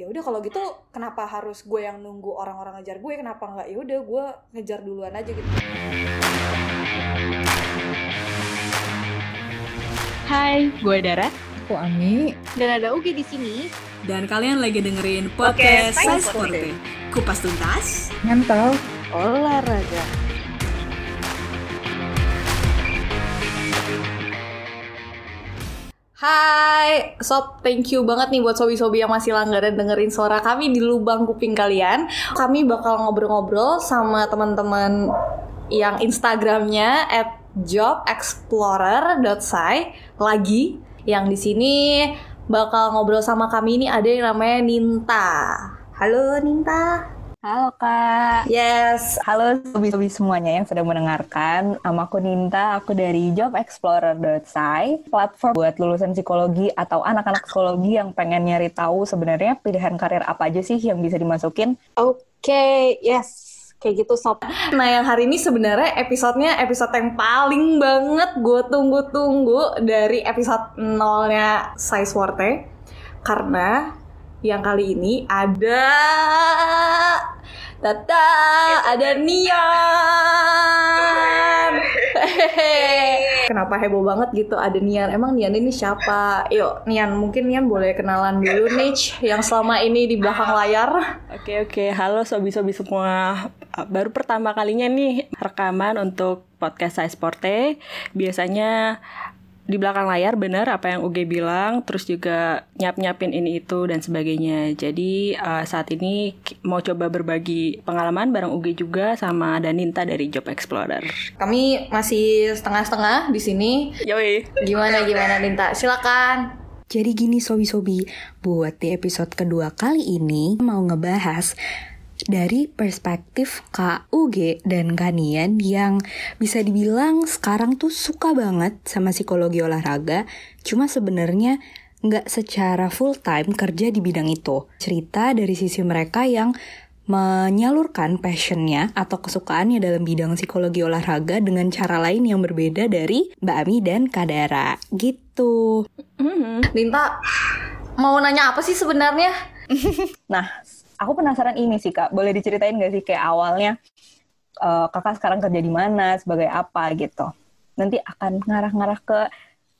ya udah kalau gitu kenapa harus gue yang nunggu orang-orang ngejar gue kenapa nggak ya udah gue ngejar duluan aja gitu Hai, gue Dara. Aku Ami. Dan ada Ugi di sini. Dan kalian lagi dengerin podcast Science Forte. Kupas tuntas, Ngantal. Olahraga. Hai, sob, thank you banget nih buat sobi-sobi yang masih langganan dengerin suara kami di lubang kuping kalian. Kami bakal ngobrol-ngobrol sama teman-teman yang Instagramnya at jobexplorer.sci lagi. Yang di sini bakal ngobrol sama kami ini ada yang namanya Ninta. Halo Ninta. Halo Kak. Yes. Halo sobi-sobi semuanya yang sedang mendengarkan. Nama aku Ninta, aku dari jobexplorer.sci, platform buat lulusan psikologi atau anak-anak psikologi yang pengen nyari tahu sebenarnya pilihan karir apa aja sih yang bisa dimasukin. Oke, okay, yes. Kayak gitu sob. Nah yang hari ini sebenarnya episodenya episode yang paling banget gue tunggu-tunggu dari episode nolnya Size Forte Karena yang kali ini ada Tata, ada Nian. Kenapa heboh banget gitu ada Nian? Emang Nian ini siapa? Yuk, Nian, mungkin Nian boleh kenalan dulu nih yang selama ini di belakang layar. Oke oke, halo sobi-sobi semua. Baru pertama kalinya nih rekaman untuk podcast saya Sporte. Biasanya di belakang layar benar apa yang Uge bilang, terus juga nyap-nyapin ini itu dan sebagainya. Jadi uh, saat ini mau coba berbagi pengalaman bareng Uge juga sama Daninta dari Job Explorer. Kami masih setengah-setengah di sini. Yoi. Gimana gimana Ninta? Silakan. Jadi gini sobi-sobi, buat di episode kedua kali ini mau ngebahas dari perspektif Kak UG dan Kanian yang bisa dibilang sekarang tuh suka banget sama psikologi olahraga, cuma sebenarnya nggak secara full time kerja di bidang itu. Cerita dari sisi mereka yang menyalurkan passionnya atau kesukaannya dalam bidang psikologi olahraga dengan cara lain yang berbeda dari Mbak Ami dan Kadara gitu. Linta mau nanya apa sih sebenarnya? nah, aku penasaran ini sih kak, boleh diceritain gak sih kayak awalnya uh, kakak sekarang kerja di mana, sebagai apa gitu. Nanti akan ngarah-ngarah ke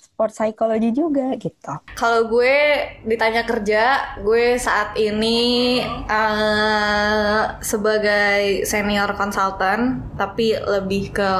sport psychology juga gitu. Kalau gue ditanya kerja, gue saat ini uh, sebagai senior consultant, tapi lebih ke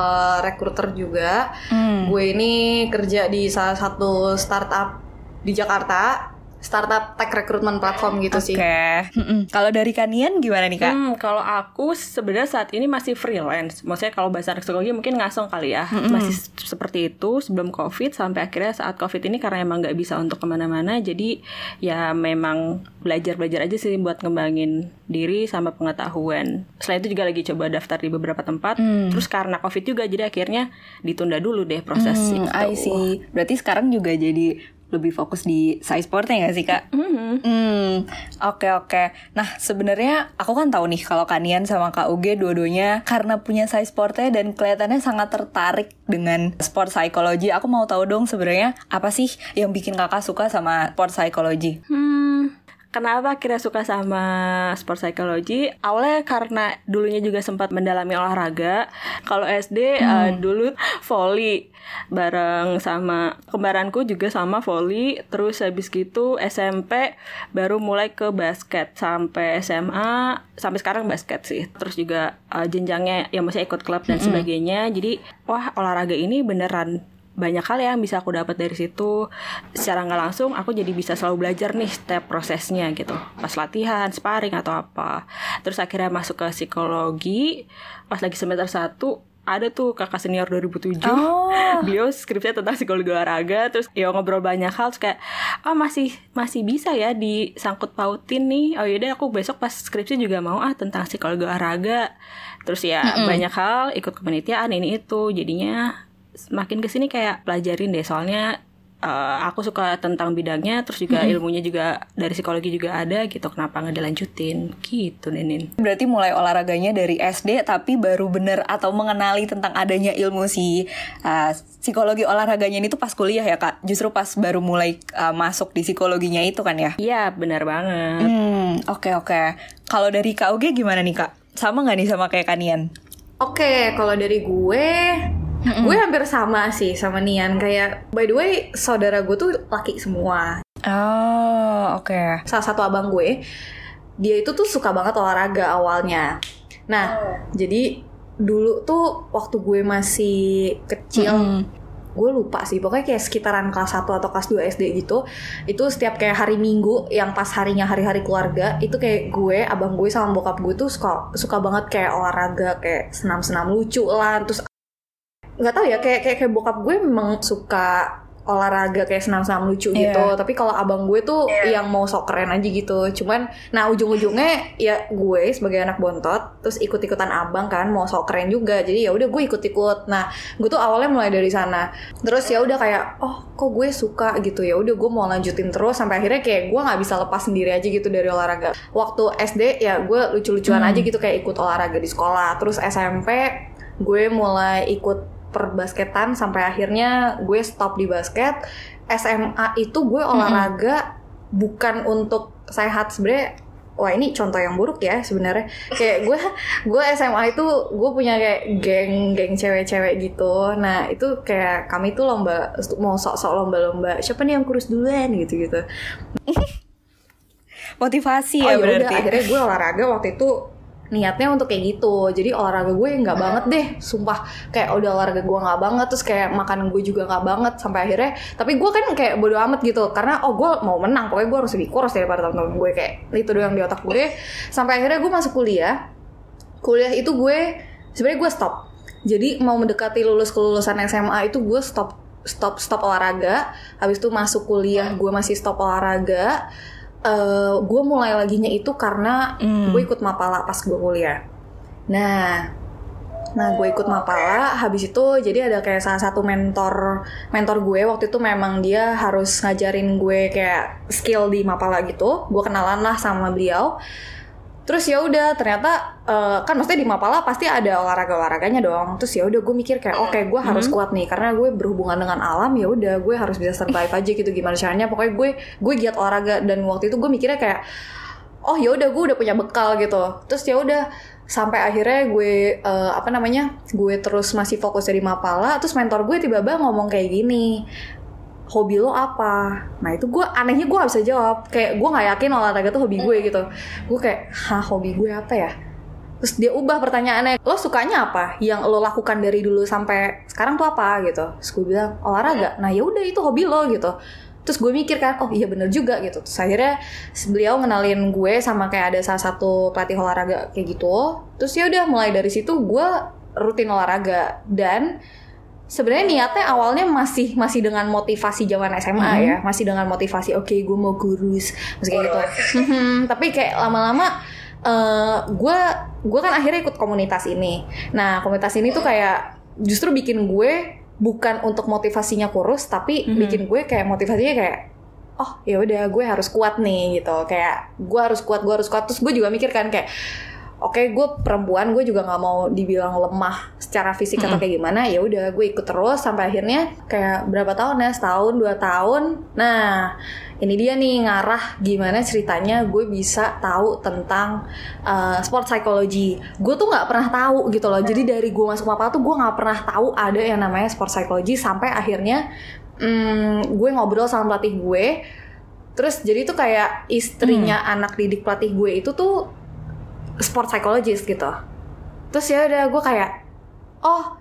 recruiter juga. Hmm. Gue ini kerja di salah satu startup di Jakarta startup tech recruitment platform gitu okay. sih. Oke. Kalau dari Kanian gimana nih kak? Hmm, kalau aku sebenarnya saat ini masih freelance. Maksudnya kalau bahasa psikologi mungkin ngasong kali ya. Mm-hmm. Masih seperti itu sebelum covid sampai akhirnya saat covid ini karena emang nggak bisa untuk ke mana-mana. Jadi ya memang belajar belajar aja sih buat ngembangin diri sama pengetahuan. Selain itu juga lagi coba daftar di beberapa tempat. Mm. Terus karena covid juga jadi akhirnya ditunda dulu deh proses mm. I see. Berarti sekarang juga jadi lebih fokus di size sportnya nggak sih kak? Mm-hmm. Hmm, oke okay, oke. Okay. Nah sebenarnya aku kan tahu nih kalau Kanian sama Kak Uge dua-duanya karena punya size sportnya dan kelihatannya sangat tertarik dengan sport psychology. Aku mau tahu dong sebenarnya apa sih yang bikin kakak suka sama sport psychology? Hmm, Kenapa kira suka sama sport psychology? Awalnya karena dulunya juga sempat mendalami olahraga. Kalau SD hmm. uh, dulu volley bareng sama kembaranku juga sama volley. Terus habis gitu SMP baru mulai ke basket sampai SMA sampai sekarang basket sih. Terus juga uh, jenjangnya yang masih ikut klub dan hmm. sebagainya. Jadi wah olahraga ini beneran banyak hal yang bisa aku dapat dari situ. Secara nggak langsung aku jadi bisa selalu belajar nih step prosesnya gitu. Pas latihan sparring atau apa. Terus akhirnya masuk ke psikologi pas lagi semester satu ada tuh kakak senior 2007 oh. beliau skripsinya tentang psikologi olahraga terus ya ngobrol banyak hal terus kayak oh masih masih bisa ya disangkut pautin nih. Oh yaudah aku besok pas skripsi juga mau ah tentang psikologi olahraga. Terus ya mm -hmm. banyak hal ikut kepanitiaan ini itu. Jadinya makin ke sini kayak pelajarin deh soalnya eh, aku suka tentang bidangnya terus juga ilmunya juga dari psikologi juga ada gitu kenapa nggak dilanjutin gitu Nenin Berarti mulai olahraganya dari SD tapi baru bener atau mengenali tentang adanya ilmu si uh, psikologi olahraganya ini tuh pas kuliah ya kak. Justru pas baru mulai uh, masuk di psikologinya itu kan ya. iya benar banget Hmm oke oke. Kalau dari Kak Uge gimana nih kak? Sama nggak nih sama kayak Kanian? Oke, kalau dari gue, gue hampir sama sih sama Nian. Kayak by the way, saudara gue tuh laki semua. Oh oke. Salah satu abang gue, dia itu tuh suka banget olahraga awalnya. Nah, jadi dulu tuh waktu gue masih kecil, gue lupa sih. Pokoknya kayak sekitaran kelas 1 atau kelas 2 SD gitu. Itu setiap kayak hari Minggu yang pas harinya hari-hari keluarga, itu kayak gue, abang gue sama bokap gue tuh suka suka banget kayak olahraga, kayak senam-senam lucu lah, terus nggak tahu ya kayak kayak kayak bokap gue memang suka olahraga kayak senam-senam lucu Iya. gitu. Tapi kalau abang gue tuh yang mau sok keren aja gitu. Cuman nah ujung-ujungnya ya gue sebagai anak bontot terus ikut-ikutan abang kan mau sok keren juga. Jadi ya udah gue ikut-ikut. Nah gue tuh awalnya mulai dari sana. Terus ya udah kayak oh kok gue suka? gitu. Ya udah gue mau lanjutin terus sampai akhirnya kayak gue nggak bisa lepas sendiri aja gitu dari olahraga. Waktu SD ya gue lucu-lucuan aja gitu kayak ikut olahraga di sekolah. Terus SMP gue mulai ikut perbasketan sampai akhirnya gue stop di basket. SMA itu gue olahraga bukan untuk sehat. Sebenarnya wah ini contoh yang buruk ya sebenarnya. Kayak gue gue SMA itu gue punya kayak geng geng cewek-cewek gitu. Nah itu kayak kami tuh lomba mau sok-sok lomba-lomba siapa nih yang kurus duluan? gitu gitu Motivasi oh ya ya udah berarti. akhirnya gue olahraga waktu itu niatnya untuk kayak gitu. Jadi olahraga gue nggak banget deh sumpah. Kayak udah olahraga gue nggak banget. Terus kayak makanan gue juga nggak banget sampai akhirnya. Tapi gue kan kayak bodo amat gitu. Karena oh gue mau menang pokoknya gue harus lebih kurus daripada teman-teman gue. Kayak itu doang di otak gue. Sampai akhirnya gue masuk kuliah. Kuliah itu gue sebenarnya gue stop. Jadi mau mendekati lulus kelulusan SMA itu gue stop stop stop olahraga. Habis itu masuk kuliah gue masih stop olahraga Eh, gue mulai laginya itu karena gue ikut mapala pas gue kuliah nah Nah, gue ikut Mapala, habis itu jadi ada kayak salah satu mentor mentor gue waktu itu memang dia harus ngajarin gue kayak skill di Mapala gitu. Gue kenalan lah sama beliau. Terus ya udah ternyata eh, kan maksudnya di Mapala pasti ada olahraga olahraganya dong. Terus ya udah gue mikir kayak oke gue harus kuat nih karena gue berhubungan dengan alam ya udah gue harus bisa survive aja gitu gimana caranya. Pokoknya gue gue giat olahraga dan waktu itu gue mikirnya kayak oh ya udah gue udah punya bekal gitu terus ya udah sampai akhirnya gue eh, apa namanya gue terus masih fokus dari Mapala terus mentor gue tiba-tiba ngomong kayak gini hobi lo apa? Nah itu gue anehnya gue gak bisa jawab. Kayak gue nggak yakin olahraga tuh hobi gue gitu. Gue kayak hah hobi gue apa ya? Terus dia ubah pertanyaannya lo sukanya apa? Yang lo lakukan dari dulu sampai sekarang tuh apa? Gitu. Terus gue bilang olahraga. Nah ya udah itu hobi lo gitu. Terus gue mikir kan oh iya bener juga gitu. Terus akhirnya beliau ngenalin gue sama kayak ada salah satu pelatih olahraga kayak gitu. Terus ya udah mulai dari situ gue rutin olahraga. Dan sebenarnya niatnya awalnya masih masih dengan motivasi zaman SMA ya. Masih dengan motivasi oke gue mau kurus masih kayak gitu. Mhm, tapi kayak lama-lama gue gue kan akhirnya ikut komunitas ini. Nah komunitas ini tuh kayak justru bikin gue bukan untuk motivasinya kurus tapi bikin gue kayak motivasinya kayak oh ya udah gue harus kuat nih gitu. Kayak gue harus kuat gue harus kuat. Terus gue juga mikir kan kayak oke gue perempuan gue juga nggak mau dibilang lemah secara fisik atau kayak gimana ya udah gue ikut terus sampai akhirnya kayak berapa tahun ya setahun dua tahun. Nah ini dia nih ngarah gimana ceritanya gue bisa tahu tentang uh, sport psychology. Gue tuh nggak pernah tahu gitu loh jadi dari gue masuk apa tuh gue nggak pernah tahu ada yang namanya sport psychology sampai akhirnya hmm, gue ngobrol sama pelatih gue. Terus jadi tuh kayak istrinya anak didik pelatih gue itu tuh sport psychologist gitu. Terus ya udah gue kayak oh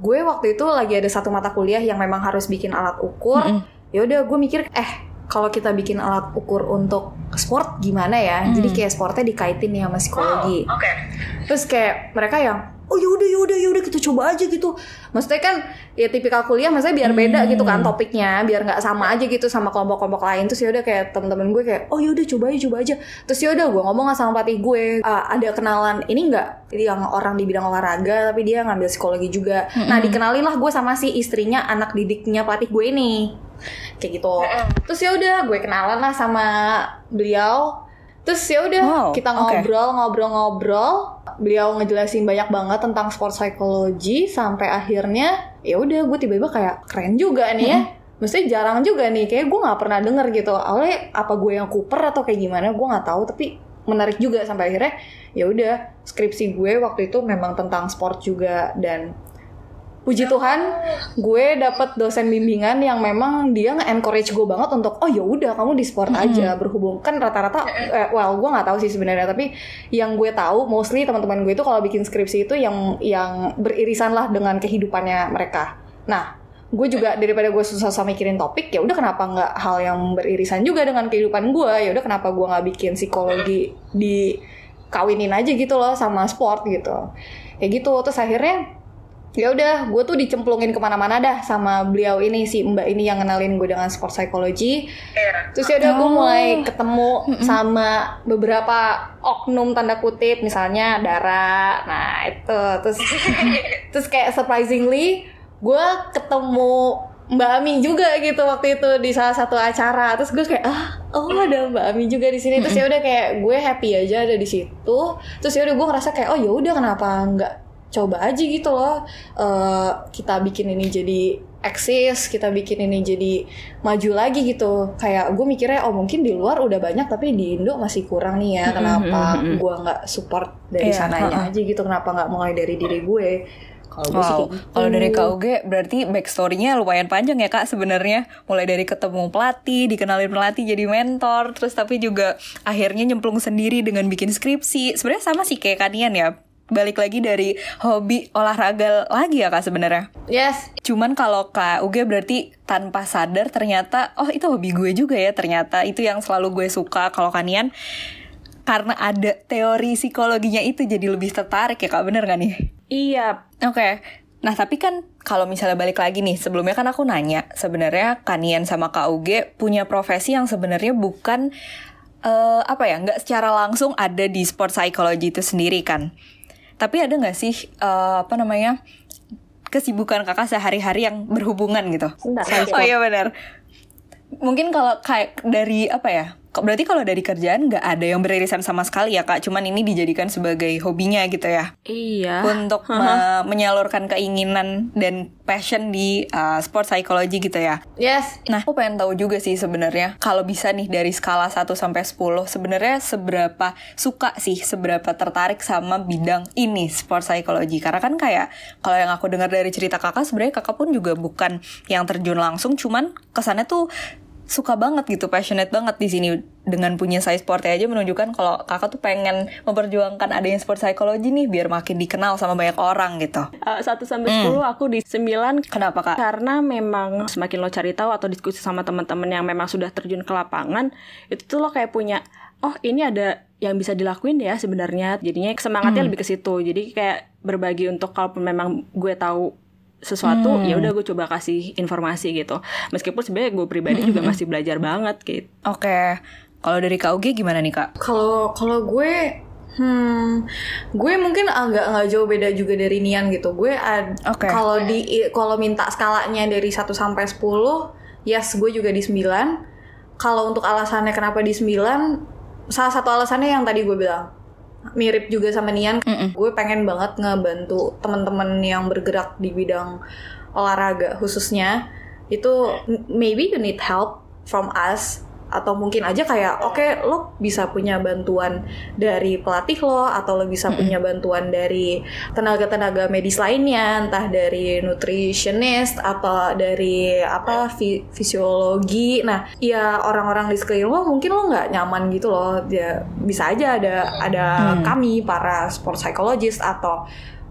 gue waktu itu lagi ada satu mata kuliah yang memang harus bikin alat ukur. Ya udah gue mikir eh kalau kita bikin alat ukur untuk sport gimana ya? Jadi kayak sportnya dikaitin ya sama psikologi. Terus kayak mereka yang oh yaudah yaudah yaudah kita coba aja gitu. Maksudnya kan ya tipikal kuliah maksudnya biar beda gitu kan topiknya biar nggak sama aja gitu sama kelompok-kelompok lain. Terus yaudah kayak temen-temen gue kayak oh yaudah coba aja coba aja. Terus yaudah gue ngomong sama pelatih gue "Ah, ada kenalan ini nggak? Yang orang di bidang olahraga tapi dia ngambil psikologi juga. Nah dikenalin lah gue sama si istrinya anak didiknya pelatih gue ini. Kayak gitu. Terus ya udah gue kenalan lah sama beliau terus ya udah Wow, kita oke. ngobrol ngobrol-ngobrol beliau ngejelasin banyak banget tentang sport psychology sampai akhirnya ya udah gue tiba-tiba kayak keren juga nih ya Maksudnya jarang juga nih, kayak gue nggak pernah denger gitu. Awalnya apa gue yang kuper atau kayak gimana, gue nggak tahu. Tapi menarik juga sampai akhirnya ya udah skripsi gue waktu itu memang tentang sport juga dan puji Tuhan gue dapet dosen bimbingan yang memang dia nge-encourage gue banget untuk oh ya udah kamu di sport aja berhubung. Kan rata-rata eh, well gue nggak tahu sih sebenarnya tapi yang gue tahu mostly teman-teman gue itu kalau bikin skripsi itu yang yang beririsan lah dengan kehidupannya mereka. Nah gue juga daripada gue susah-susah mikirin topik ya udah kenapa nggak hal yang beririsan juga dengan kehidupan gue? Ya udah kenapa gue nggak bikin psikologi di kawinin aja gitu loh sama sport gitu. Kayak gitu. Terus akhirnya ya udah gue tuh dicemplungin ke mana-mana dah sama beliau ini si mbak ini yang kenalin gue dengan sport psychology. Terus ya udah gue mulai ketemu sama beberapa oknum tanda kutip misalnya Dara. Nah itu. Terus terus kayak surprisingly gue ketemu Mbak Ami juga gitu waktu itu di salah satu acara. Terus gue kayak ah oh ada Mbak Ami juga di sini. Terus ya udah kayak gue happy aja ada di situ. Terus ya udah gue ngerasa kayak oh ya udah kenapa nggak coba aja gitu loh eh, kita bikin ini jadi eksis kita bikin ini jadi maju lagi gitu kayak gue mikirnya oh mungkin di luar udah banyak tapi di Indo masih kurang nih ya kenapa gue nggak support dari Iya, sananya aja gitu kenapa nggak mulai dari diri gue kalau sih Wow, gitu. kalau dari KUG berarti backstory-nya lumayan panjang ya kak sebenarnya. Mulai dari ketemu pelatih, dikenalin pelatih jadi mentor, terus tapi juga akhirnya nyemplung sendiri dengan bikin skripsi. Sebenarnya sama sih kayak kalian ya. Balik lagi dari hobi olahraga lagi ya kak sebenarnya. yes Cuman kalau KUG berarti tanpa sadar ternyata oh itu hobi gue juga ya ternyata itu yang selalu gue suka kalau kalian karena ada teori psikologinya itu jadi lebih tertarik ya kak bener gak nih? Iya, Oke. Nah, tapi kan kalau misalnya balik lagi nih, sebelumnya kan aku nanya, sebenarnya Kanian sama KUG punya profesi yang sebenarnya bukan eh, apa ya, nggak secara langsung ada di sport psychology itu sendiri kan. Tapi ada nggak sih eh, apa namanya kesibukan kakak sehari-hari yang berhubungan gitu? Oh iya benar. Mungkin kalau kayak dari apa ya? Kok- Berarti kalau dari kerjaan nggak ada yang beririsan sama sekali ya kak? Cuman ini dijadikan sebagai hobinya gitu ya? iya. untuk me- menyalurkan keinginan dan passion di uh, sport psychology gitu ya. yes Nah, aku pengen tahu juga sih sebenarnya kalau bisa nih dari skala 1 sampai 10 sebenarnya seberapa suka sih, seberapa tertarik sama bidang ini sport psychology. Karena kan kayak kalau yang aku dengar dari cerita Kakak sebenarnya Kakak pun juga bukan yang terjun langsung cuman kesannya tuh suka banget gitu, passionate banget di sini. Dengan punya saya sportnya aja menunjukkan kalau kakak tuh pengen memperjuangkan adanya sport psychology nih biar makin dikenal sama banyak orang gitu. Eh, satu sampai sepuluh aku di sembilan. Kenapa kak? karena memang semakin lo cari tahu atau diskusi sama teman-teman yang memang sudah terjun ke lapangan itu tuh lo kayak punya oh ini ada yang bisa dilakuin ya sebenarnya. Jadinya semangatnya lebih ke situ. Jadi kayak berbagi untuk kalaupun memang gue tahu sesuatu ya udah gue coba kasih informasi gitu meskipun sebenarnya gue pribadi juga masih belajar banget gitu Oke, kalau dari KUG gimana nih kak? Kalau kalau gue hmm gue mungkin agak nggak jauh beda juga dari Nian gitu. Gue ad- Oke. kalau di kalau minta skalanya dari 1 sampai 10, yes gue juga di 9. Kalau untuk alasannya kenapa di 9, salah satu alasannya yang tadi gue bilang mirip juga sama Nian, gue pengen banget ngebantu teman-teman yang bergerak di bidang olahraga khususnya. Itu maybe you need help from us atau mungkin aja kayak oke lo bisa punya bantuan dari pelatih lo atau lo bisa punya bantuan dari tenaga-tenaga medis lainnya entah dari nutritionist atau dari apa fi- fisiologi. Nah ya orang-orang di sekeliling lo mungkin lo nggak nyaman gitu loh. Ya bisa aja ada ada kami para sport psychologist atau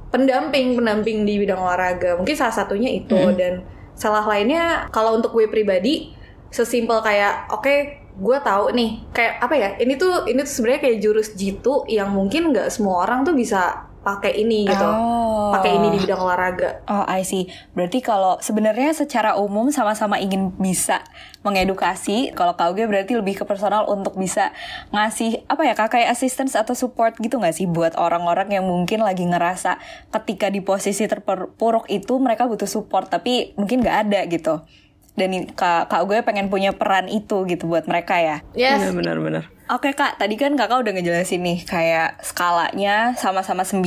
pendamping pendamping di bidang olahraga. Mungkin salah satunya itu. Dan salah lainnya kalau untuk gue pribadi sesimpel kayak oke gue tahu nih kayak apa ya ini tuh ini tuh sebenarnya kayak jurus jitu yang mungkin nggak semua orang tuh bisa pakai ini gitu Oh. pakai ini di bidang olahraga Oh, I see. Berarti kalau sebenarnya secara umum sama-sama ingin bisa mengedukasi, kalau KUG berarti lebih ke personal untuk bisa ngasih apa ya kak kayak assistance atau support gitu nggak sih buat orang-orang yang mungkin lagi ngerasa ketika di posisi terpuruk itu mereka butuh support tapi mungkin nggak ada gitu. Dan kak kak gue pengen punya peran itu gitu buat mereka ya Yes. Iya benar-benar. Oke kak, tadi kan kakak udah ngejelasin nih kayak skalanya sama-sama 9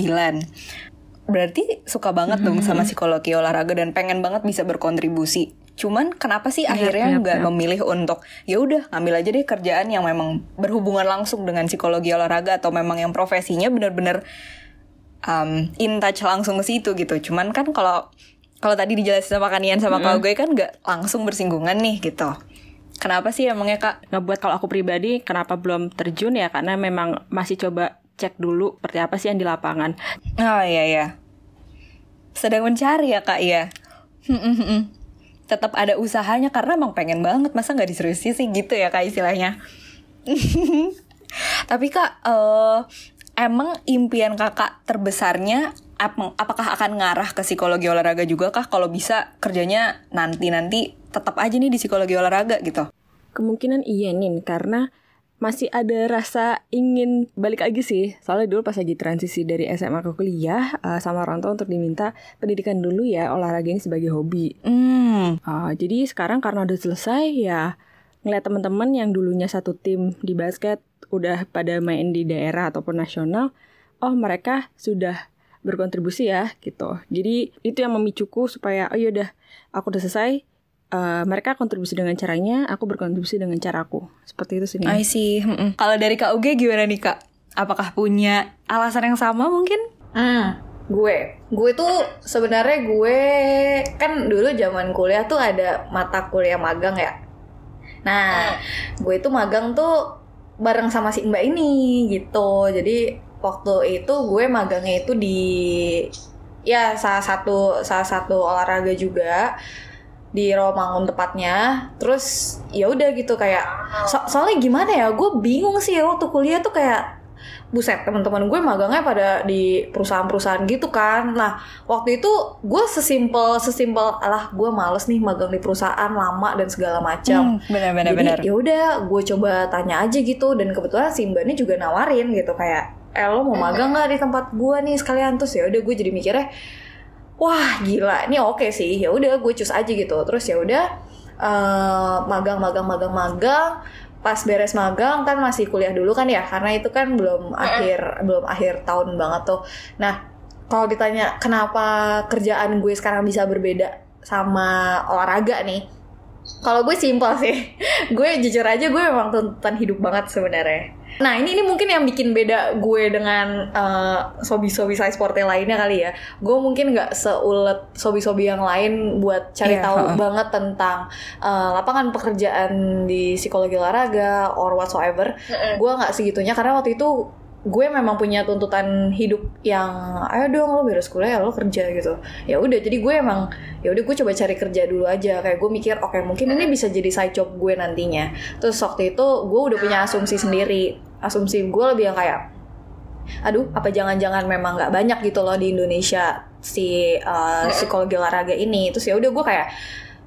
Berarti suka banget dong sama psikologi olahraga dan pengen banget bisa berkontribusi. Cuman kenapa sih akhirnya nggak memilih untuk ya udah ngambil aja deh kerjaan yang memang berhubungan langsung dengan psikologi olahraga atau memang yang profesinya bener-bener um, in touch langsung ke situ gitu. Cuman kan kalau kalau tadi dijelasin sama Kanian sama Kak gue kan nggak langsung bersinggungan nih gitu. Kenapa sih emangnya kak? Ngebuat kalau aku pribadi kenapa belum terjun ya karena memang masih coba cek dulu seperti apa sih yang di lapangan. Oh iya iya. Sedang mencari ya kak ya. Tetap ada usahanya karena emang pengen banget masa nggak diseriusin sih gitu ya kak istilahnya. Tapi kak, eh, emang impian kakak terbesarnya ap- apakah akan ngarah ke psikologi olahraga juga kah? Kalau bisa kerjanya nanti-nanti tetap aja nih di psikologi olahraga gitu. Kemungkinan iya nih karena masih ada rasa ingin balik lagi sih. Soalnya dulu pas lagi transisi dari SMA ke kuliah eh, sama orang tua untuk diminta pendidikan dulu ya olahraga ini sebagai hobi. Hmm, Ah, jadi sekarang karena udah selesai ya ngeliat teman-teman yang dulunya satu tim di basket udah pada main di daerah ataupun nasional, oh mereka sudah berkontribusi ya gitu. Jadi itu yang memicuku supaya oh yaudah aku udah selesai. eh, mereka kontribusi dengan caranya, aku berkontribusi dengan caraku. Seperti itu sih. I see. Mm-mm. Kalau dari kak Uge gimana nih kak? Apakah punya alasan yang sama mungkin? Hmm, gue, gue tuh sebenarnya gue kan dulu zaman kuliah tuh ada mata kuliah magang ya. Nah, gue itu magang tuh bareng sama si Mbak ini gitu. Jadi waktu itu gue magangnya itu di ya salah satu salah satu olahraga juga di Rawamangun tepatnya. Terus ya udah gitu kayak so- soalnya gimana ya? Gue bingung sih waktu kuliah tuh kayak buset teman-teman gue magangnya pada di perusahaan-perusahaan gitu kan nah waktu itu gue sesimpel sesimpel alah gue males nih magang di perusahaan lama dan segala macam Hmm, benar-benar benar. jadi ya udah gue coba tanya aja gitu dan kebetulan si mbak ini juga nawarin gitu kayak eh lo mau magang nggak di tempat gue nih sekalian? Terus ya udah gue jadi mikirnya wah gila ini oke sih. Ya udah gue cus aja gitu. Terus ya udah eh, magang magang magang magang. Pas beres magang kan masih kuliah dulu kan ya karena itu kan belum akhir belum akhir tahun banget tuh. Nah kalau ditanya kenapa kerjaan gue sekarang bisa berbeda sama olahraga nih kalau gue simpel sih. Gue jujur aja gue memang tuntutan hidup banget sebenarnya nah ini ini mungkin yang bikin beda gue dengan eh, sobi-sobi saya sportnya lainnya kali ya. Gue mungkin nggak seulet sobi-sobi yang lain buat cari Iya, tahu ha-ha. banget tentang eh, lapangan pekerjaan di psikologi olahraga or whatsoever. Gue nggak segitunya karena waktu itu gue memang punya tuntutan hidup yang ayo dong lo beres kuliah lo kerja gitu. Ya udah jadi gue emang ya udah gue coba cari kerja dulu aja. Kayak gue mikir oke mungkin ini bisa jadi side job gue nantinya. Terus waktu itu gue udah punya asumsi sendiri. Asumsi gue lebih yang kayak aduh apa jangan-jangan memang nggak banyak gitu loh di Indonesia si uh, psikologi olahraga ini? Terus ya udah gue kayak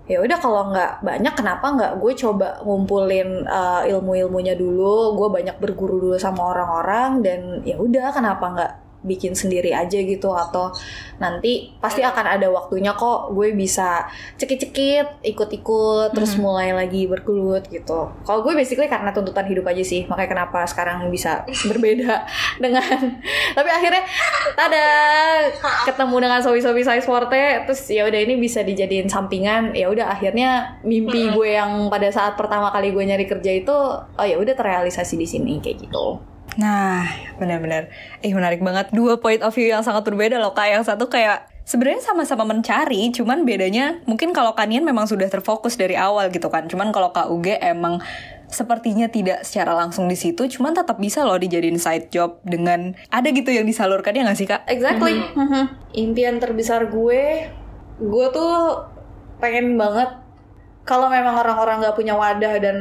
ya udah kalau nggak banyak kenapa nggak gue coba ngumpulin uh, ilmu-ilmunya dulu gue banyak berguru dulu sama orang-orang dan ya udah kenapa nggak bikin sendiri aja gitu atau nanti pasti akan ada waktunya kok gue bisa cekit-cekit ikut-ikut terus mulai lagi bergelut gitu. Kalau gue basically karena tuntutan hidup aja sih makanya kenapa sekarang bisa berbeda dengan tapi akhirnya tada ketemu dengan sobi-sobi saya sporte terus ya udah ini bisa dijadiin sampingan ya udah akhirnya mimpi gue yang pada saat pertama kali gue nyari kerja itu oh ya udah terrealisasi di sini kayak gitu Nah, benar-benar. Eh, menarik banget. Dua point of view yang sangat berbeda loh, Kak. Yang satu kayak sebenarnya sama-sama mencari, cuman bedanya mungkin kalau Kanian memang sudah terfokus dari awal gitu kan. Cuman kalau Kak Uge emang sepertinya tidak secara langsung di situ, cuman tetap bisa loh dijadiin side job dengan ada gitu yang disalurkan ya nggak sih, Kak? Exactly. Mhm. Impian terbesar gue, gue tuh pengen banget kalau memang orang-orang nggak punya wadah dan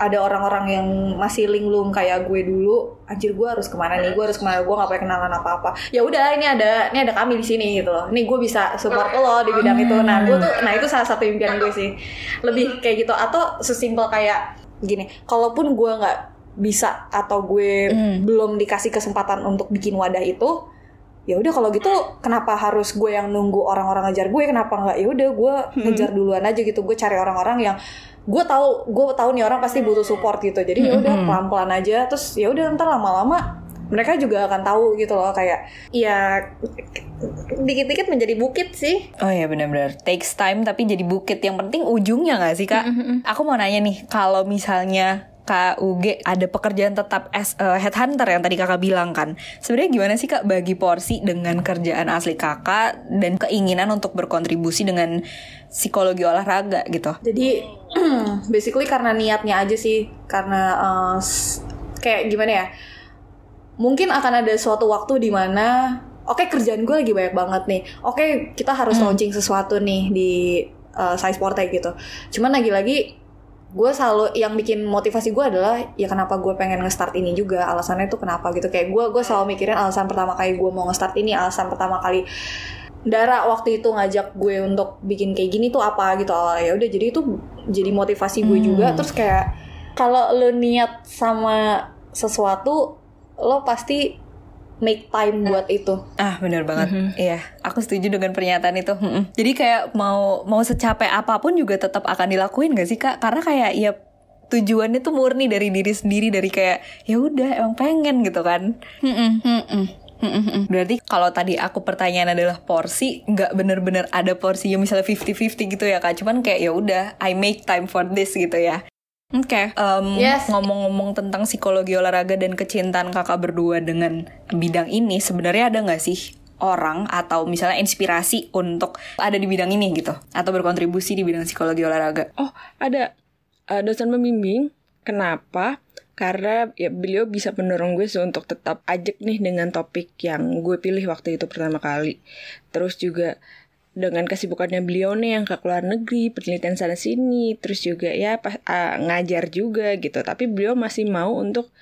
ada orang-orang yang masih linglung kayak gue dulu, anjir gue harus ke mana nih? Gue harus ke mana? Gue nggak punya kenalan apa-apa. Ya udah, ini ada, ini ada kami di sini gitu loh. Nih gue bisa support lo di bidang itu. Nah gue tuh, nah itu salah satu impian gue sih. Lebih kayak gitu atau sesimpel kayak gini. Kalaupun gue nggak bisa atau gue belum dikasih kesempatan untuk bikin wadah itu, ya udah kalau gitu kenapa harus gue yang nunggu orang-orang ngejar gue kenapa nggak ya udah gue ngejar duluan aja gitu gue cari orang-orang yang gue tahu gue tahu nih orang pasti butuh support gitu. Jadi ya udah pelan-pelan aja. Terus ya udah ntar lama-lama mereka juga akan tahu gitu loh kayak ya dikit-dikit menjadi bukit sih. Oh iya benar-benar takes time tapi jadi bukit. Yang penting ujungnya nggak sih kak? Aku mau nanya nih kalau misalnya Kak UG ada pekerjaan tetap as a headhunter yang tadi kakak bilang kan sebenarnya gimana sih kak bagi porsi dengan kerjaan asli kakak dan keinginan untuk berkontribusi dengan psikologi olahraga gitu? Jadi basically karena niatnya aja sih karena uh, kayak gimana ya mungkin akan ada suatu waktu di mana oke kerjaan gue lagi banyak banget nih oke kita harus launching sesuatu nih di uh, size porte gitu. Cuman lagi-lagi gue selalu yang bikin motivasi gue adalah ya kenapa gue pengen nge-start ini juga alasannya tuh kenapa gitu. Kayak gue gue selalu mikirin alasan pertama kali gue mau nge-start ini alasan pertama kali Dara waktu itu ngajak gue untuk bikin kayak gini tuh apa gitu awalnya ya udah jadi itu jadi motivasi gue juga terus kayak kalau lo niat sama sesuatu lo pasti make time buat itu Ah bener banget, iya. Aku setuju dengan pernyataan itu. Mm-mm. Jadi kayak mau mau secapek apa pun juga tetap akan dilakuin gak sih kak? Karena kayak ya tujuannya tuh murni dari diri sendiri dari kayak ya udah emang pengen gitu kan. Mm-mm, mm-mm, mm-mm. Berarti kalau tadi aku pertanyaan adalah porsi, nggak bener-bener ada porsi yang misalnya 50-50 gitu ya kak. Cuman kayak ya udah I make time for this gitu ya. Oke, em, Yes. ngomong-ngomong tentang psikologi olahraga dan kecintaan kakak berdua dengan bidang ini, sebenarnya ada nggak sih orang atau misalnya inspirasi untuk ada di bidang ini gitu, atau berkontribusi di bidang psikologi olahraga? Oh, ada uh, dosen pembimbing. Kenapa? Karena ya beliau bisa mendorong gue untuk tetap ajak nih dengan topik yang gue pilih waktu itu pertama kali. Terus juga dengan kesibukannya beliau nih yang ke luar negeri, penelitian sana sini, terus juga ya pas uh, ngajar juga gitu. Tapi beliau masih mau untuk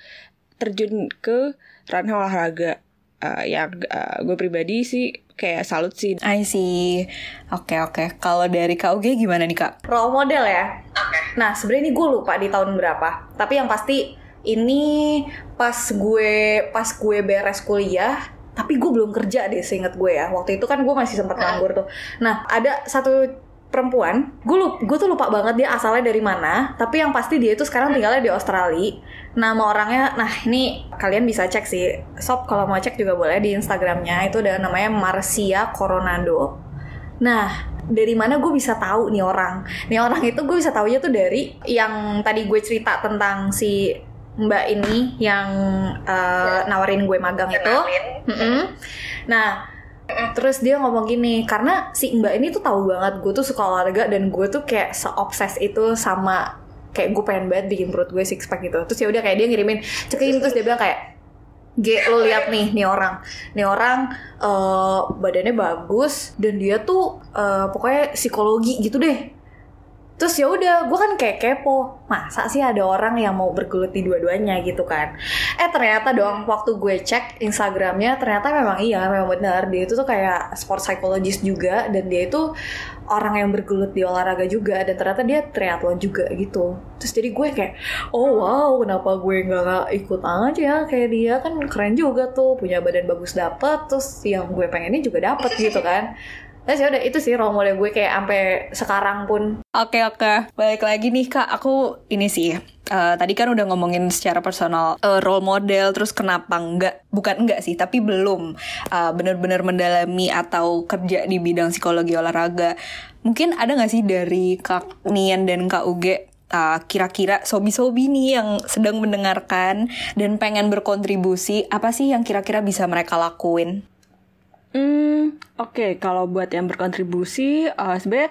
terjun ke ranah olahraga. Uh, yang uh, gue pribadi sih kayak salut sih I see. Oke oke. Kalau dari KUG gimana nih kak? role model ya nah sebenarnya ini gue lupa di tahun berapa tapi yang pasti ini pas gue pas gue beres kuliah tapi gue belum kerja deh seinget gue ya. Waktu itu kan gue masih sempat nganggur tuh. Nah ada satu perempuan gue lup, gue tuh lupa banget dia asalnya dari mana tapi yang pasti dia itu sekarang tinggalnya di Australia. Nama orangnya nah ini kalian bisa cek sih. Sob kalau mau cek juga boleh di Instagramnya. Itu ada namanya Marcia Coronado. Nah, dari mana gue bisa tahu nih orang? Nih orang itu gue bisa taunya tuh dari yang tadi gue cerita tentang si Mbak ini yang eh, nawarin gue magang itu. Nah, terus dia ngomong gini, karena si Mbak ini tuh tahu banget gue tuh suka olahraga dan gue tuh kayak seobses itu sama kayak gue pengen banget bikin perut gue six pack gitu. Terus ya udah kayak dia ngirimin cekin terus dia bilang kayak G lo lihat nih nih orang. Nih orang eh, badannya bagus dan dia tuh eh, pokoknya psikologi gitu deh terus ya udah gue kan kayak kepo masa sih ada orang yang mau bergelut di dua-duanya gitu kan? Eh ternyata dong waktu gue cek instagramnya ternyata memang iya memang benar. Dia itu tuh kayak sport psychologist juga dan dia itu orang yang bergelut di olahraga juga dan ternyata dia triathlon juga gitu. Terus jadi gue kayak oh wow kenapa gue nggak ikut aja ya? Kayak dia kan keren juga tuh punya badan bagus dapet terus yang gue pengennya juga dapet gitu kan terus ya udah itu sih role model gue kayak sampai sekarang pun Oke oke, balik lagi nih kak. Aku ini sih, eh, tadi kan udah ngomongin secara personal eh, role model, terus kenapa enggak? Bukan enggak sih, tapi belum eh, bener-bener mendalami atau kerja di bidang psikologi olahraga. Mungkin ada nggak sih dari kak Nian dan kak Uge uh, kira-kira sobi-sobi nih yang sedang mendengarkan dan pengen berkontribusi, apa sih yang kira-kira bisa mereka lakuin? Hmm, oke. Kalau buat yang berkontribusi, eh, sebenarnya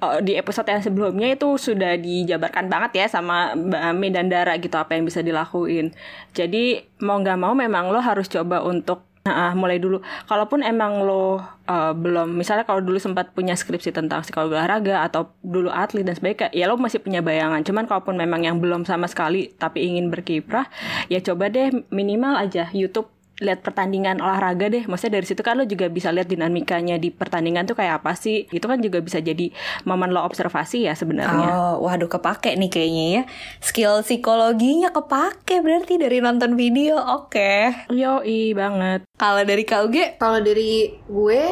eh, di episode yang sebelumnya itu sudah dijabarkan banget ya sama Mbak Ami dan Dara gitu apa yang bisa dilakuin. Jadi mau nggak mau memang lo harus coba untuk Nah, mulai dulu. Kalaupun emang lo eh, belum, misalnya kalau dulu sempat punya skripsi tentang psikologi olahraga atau dulu atlet dan sebagainya, ya lo masih punya bayangan. Cuman kalaupun memang yang belum sama sekali tapi ingin berkiprah, ya coba deh minimal aja YouTube lihat pertandingan olahraga deh. Maksudnya dari situ kan lo juga bisa lihat dinamikanya di pertandingan tuh kayak apa sih. Itu kan juga bisa jadi momen lo observasi ya sebenarnya. Oh, waduh kepake nih kayaknya ya. Skill psikologinya kepake berarti dari nonton video. Oke. Yoi banget. Kalau dari KUG, Kalau dari gue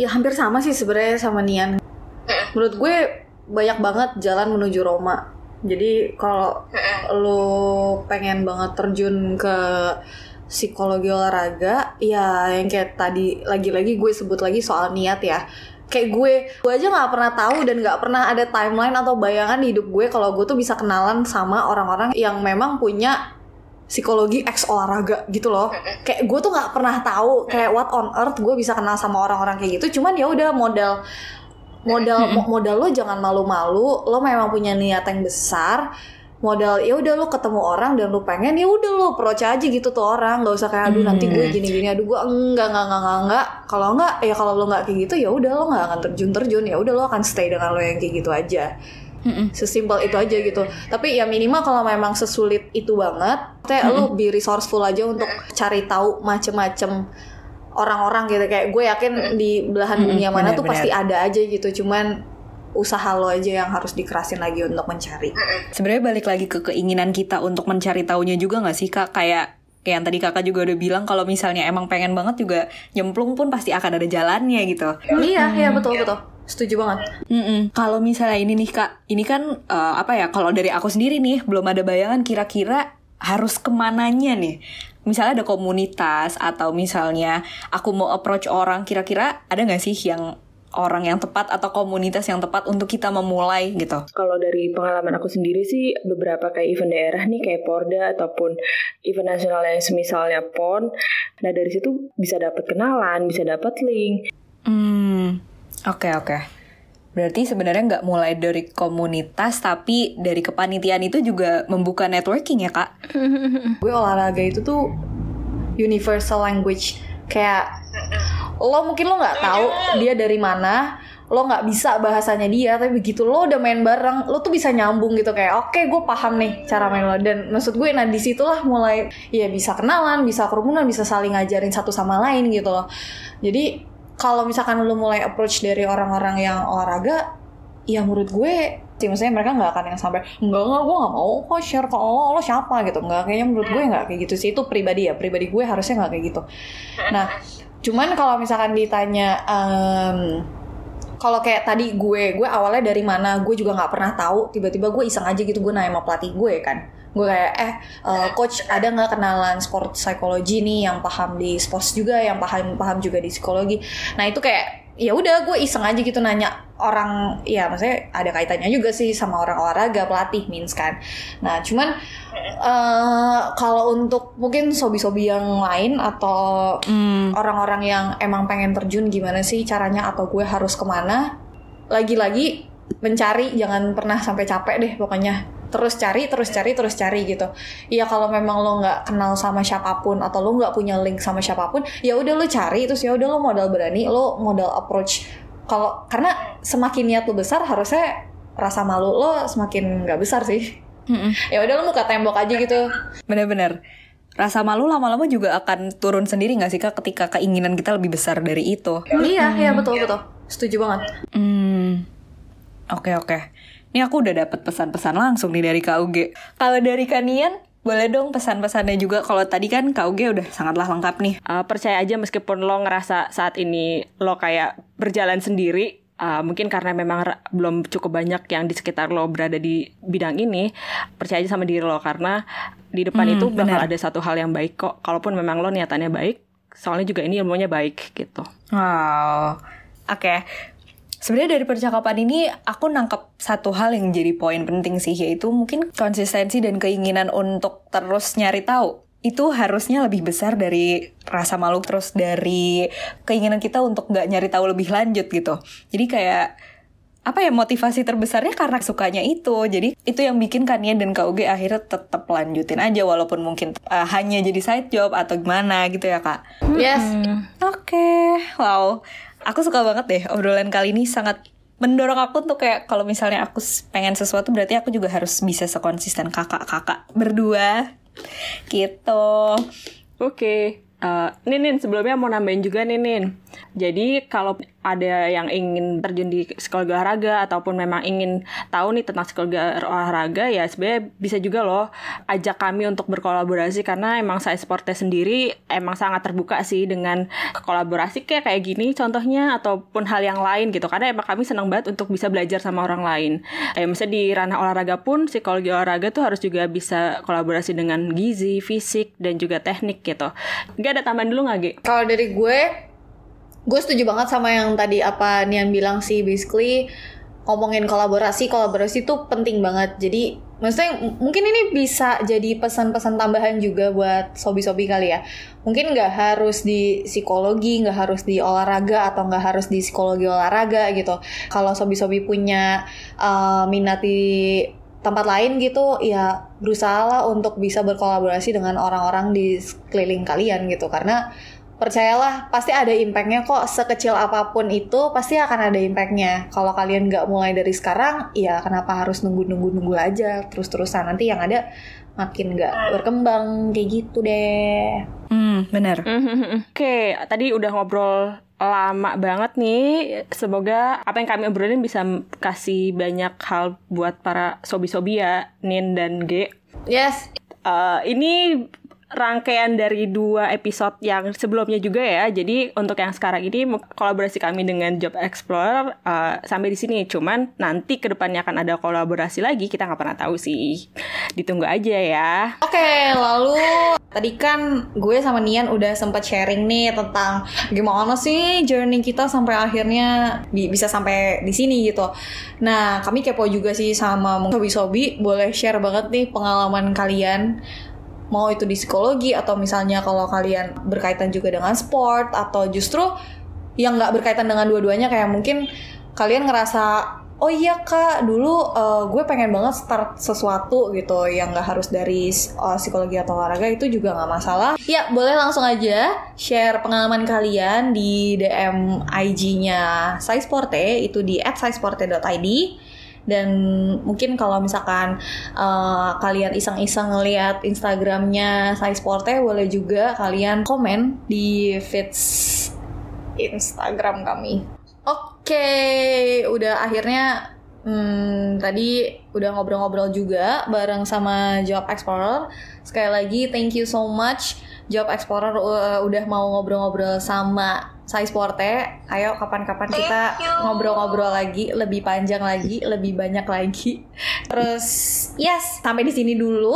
ya hampir sama sih sebenarnya sama Nian. Menurut gue banyak banget jalan menuju Roma. Jadi kalau lo pengen banget terjun ke psikologi olahraga, ya yang kayak tadi lagi-lagi gue sebut lagi soal niat ya. Kayak gue, gue aja nggak pernah tahu dan nggak pernah ada timeline atau bayangan di hidup gue kalau gue tuh bisa kenalan sama orang-orang yang memang punya psikologi ex olahraga gitu loh. Kayak gue tuh nggak pernah tahu kayak what on earth gue bisa kenal sama orang-orang kayak gitu. Cuman ya udah modal modal mo- modal lo jangan malu-malu. Lo memang punya niat yang besar modal ya udah lo ketemu orang dan lo pengen ya udah lo approach aja gitu tuh orang. Nggak usah kayak aduh nanti gue gini-gini aduh gue enggak enggak enggak enggak, enggak. kalau enggak ya kalau lo nggak kayak gitu ya udah lo nggak akan terjun terjun ya udah lo akan stay dengan lo yang kayak gitu aja. Sesimpel itu aja gitu. Tapi ya minimal kalau memang sesulit itu banget kayak lu be resourceful aja untuk cari tahu macem-macem orang-orang gitu. Kayak gue yakin di belahan dunia mana tuh benar-benar. pasti ada aja gitu. Cuman usaha lo aja yang harus dikerasin lagi untuk mencari sebenarnya balik lagi ke keinginan kita untuk mencari taunya juga nggak sih kak? Kayak kayak yang tadi kakak juga udah bilang kalau misalnya emang pengen banget juga nyemplung pun pasti akan ada jalannya gitu. iya iya betul betul setuju banget Mm-mm. Kalau misalnya ini nih kak, ini kan eh, apa ya? Kalau dari aku sendiri nih belum ada bayangan kira-kira harus ke mananya nih. Misalnya ada komunitas atau misalnya aku mau approach orang, kira-kira ada nggak sih yang orang yang tepat atau komunitas yang tepat untuk kita memulai gitu? Kalau dari pengalaman aku sendiri sih beberapa kayak event daerah nih kayak Porda ataupun event nasional yang semisalnya PON. Nah dari situ bisa dapat kenalan, bisa dapat link. Hmm, oke oke. Berarti sebenarnya nggak mulai dari komunitas, tapi dari kepanitiaan itu juga membuka networking ya kak? gue olahraga itu tuh universal language kayak lo mungkin lo nggak tahu dia dari mana lo nggak bisa bahasanya dia tapi begitu lo udah main bareng lo tuh bisa nyambung gitu kayak oke gue paham nih cara main lo. Dan maksud gue nah di situlah mulai ya bisa kenalan bisa kerumunan bisa saling ngajarin satu sama lain gitu loh. Jadi kalau misalkan lo mulai approach dari orang-orang yang olahraga ya menurut gue sih maksudnya mereka nggak akan yang sampai enggak enggak gue nggak mau kok share ke lo lo siapa? Gitu. Enggak kayaknya menurut gue nggak kayak gitu sih. Itu pribadi ya pribadi gue harusnya nggak kayak gitu. Nah cuman kalau misalkan ditanya em, kalau kayak tadi gue gue awalnya dari mana gue juga nggak pernah tahu. Tiba-tiba gue iseng aja gitu gue nanya sama pelatih gue kan. Gue kayak eh eh, coach ada nggak kenalan sport psychology nih yang paham di sports juga yang paham paham juga di psikologi? Nah itu kayak ya udah gue iseng aja gitu nanya orang ya maksudnya ada kaitannya juga sih sama orang olahraga pelatih means kan. Nah cuman eh kalau untuk mungkin sobi-sobi yang lain atau orang-orang yang emang pengen terjun gimana sih caranya? Atau gue harus ke mana? Lagi-lagi mencari jangan pernah sampai capek deh pokoknya terus cari terus cari terus cari gitu. Iya kalau memang lo nggak kenal sama siapa pun atau lo nggak punya link sama siapa pun ya udah lo cari terus ya udah lo modal berani lo modal approach. Kalau karena semakin niat lo besar harusnya rasa malu lo semakin nggak besar sih. Ya udah lo muka tembok aja gitu. Bener-bener. Rasa malu lama-lama juga akan turun sendiri nggak sih kak ketika keinginan kita lebih besar dari itu? iya iya betul betul. Setuju banget. Hmm, oke oke. Ini aku udah dapat pesan-pesan langsung nih dari KUG. Kalau dari Kanian, boleh dong pesan-pesannya juga. Kalau tadi kan KUG udah sangatlah lengkap nih. Uh, percaya aja meskipun lo ngerasa saat ini lo kayak berjalan sendiri uh, mungkin karena memang belum cukup banyak yang di sekitar lo berada di bidang ini percaya aja sama diri lo karena di depan Hmm, itu bakal benar. ada satu hal yang baik kok kalaupun memang lo niatannya baik soalnya juga ini ilmunya baik gitu Wow, oke. Sebenarnya dari percakapan ini aku nangkep satu hal yang jadi poin penting sih yaitu mungkin konsistensi dan keinginan untuk terus nyari tahu. Itu harusnya lebih besar dari rasa malu terus dari keinginan kita untuk nggak nyari tahu lebih lanjut gitu. Jadi kayak apa ya motivasi terbesarnya karena sukanya itu. Jadi itu yang bikin Kania dan KUG akhirnya tetap lanjutin aja walaupun mungkin uh, hanya jadi side job atau gimana gitu ya kak. Yes. Oke, wow. Aku suka banget deh obrolan kali ini sangat mendorong aku untuk kayak kalau misalnya aku pengen sesuatu berarti aku juga harus bisa sekonsisten kakak-kakak berdua gitu. oke Uh, Ninin sebelumnya mau nambahin juga Ninin. Jadi kalau ada yang ingin terjun di psikologi olahraga ataupun memang ingin tahu nih tentang psikologi olahraga ya sebenarnya bisa juga loh ajak kami untuk berkolaborasi karena emang saya sportnya sendiri emang sangat terbuka sih dengan kolaborasi kayak kayak gini contohnya ataupun hal yang lain gitu karena emang kami senang banget untuk bisa belajar sama orang lain. Kayak misalnya di ranah olahraga pun psikologi olahraga tuh harus juga bisa kolaborasi dengan gizi, fisik dan juga teknik gitu. Gak ada tambahan dulu nggak, Gi? Kalau dari gue, gue setuju banget sama yang tadi apa Nian bilang sih, basically ngomongin kolaborasi, kolaborasi itu penting banget. Jadi maksudnya mungkin ini bisa jadi pesan-pesan tambahan juga buat sobi-sobi kali ya. Mungkin nggak harus di psikologi, nggak harus di olahraga atau nggak harus di psikologi olahraga gitu. Kalau sobi-sobi punya uh, minat di tempat lain gitu ya berusaha lah untuk bisa berkolaborasi dengan orang-orang di sekeliling kalian gitu karena percayalah pasti ada impactnya kok sekecil apa pun itu pasti akan ada impactnya kalau kalian nggak mulai dari sekarang ya kenapa harus nunggu nunggu nunggu aja terus terusan nanti yang ada makin nggak berkembang kayak gitu deh hmm benar oke okay, tadi udah ngobrol lama banget nih. Semoga apa yang kami obrolin bisa kasih banyak hal buat para sobi-sobi ya, Nin dan G. Yes. Uh, ini rangkaian dari dua episode yang sebelumnya juga ya. Jadi untuk yang sekarang ini kolaborasi kami dengan Job Explorer uh, sampai di sini. Cuman nanti ke depannya akan ada kolaborasi lagi. Kita nggak pernah tahu sih. Ditunggu aja ya. Oke, okay, lalu tadi kan gue sama Nian udah sempat sharing nih tentang gimana sih journey kita sampai akhirnya bisa sampai di sini gitu. Nah, kami kepo juga sih sama sobi-sobi. Boleh share banget nih pengalaman kalian mau itu di psikologi atau misalnya kalau kalian berkaitan juga dengan sport atau justru yang nggak berkaitan dengan dua-duanya kayak mungkin kalian ngerasa oh iya kak dulu uh, gue pengen banget start sesuatu gitu yang nggak harus dari uh, psikologi atau olahraga itu juga nggak masalah. Ya boleh langsung aja share pengalaman kalian di DM IG-nya Saisporte itu di @saisporte.id dan mungkin kalau misalkan uh, kalian iseng-iseng ngeliat Instagramnya Sai Sporte boleh juga kalian komen di feeds Instagram kami. Oke, okay, udah akhirnya Hmm, tadi udah ngobrol-ngobrol juga bareng sama Job Explorer. Sekali lagi, thank you so much Job Explorer uh, udah mau ngobrol-ngobrol sama Sai Sporte. Ayo kapan-kapan kita ngobrol-ngobrol lagi, lebih panjang lagi, lebih banyak lagi. Terus, yes, sampai di sini dulu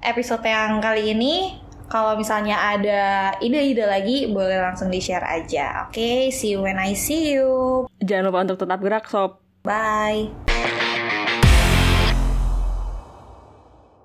episode yang kali ini. Kalau misalnya ada ide-ide lagi, boleh langsung di-share aja. Oke, okay, see you when I see you. Jangan lupa untuk tetap gerak, sob. Bye.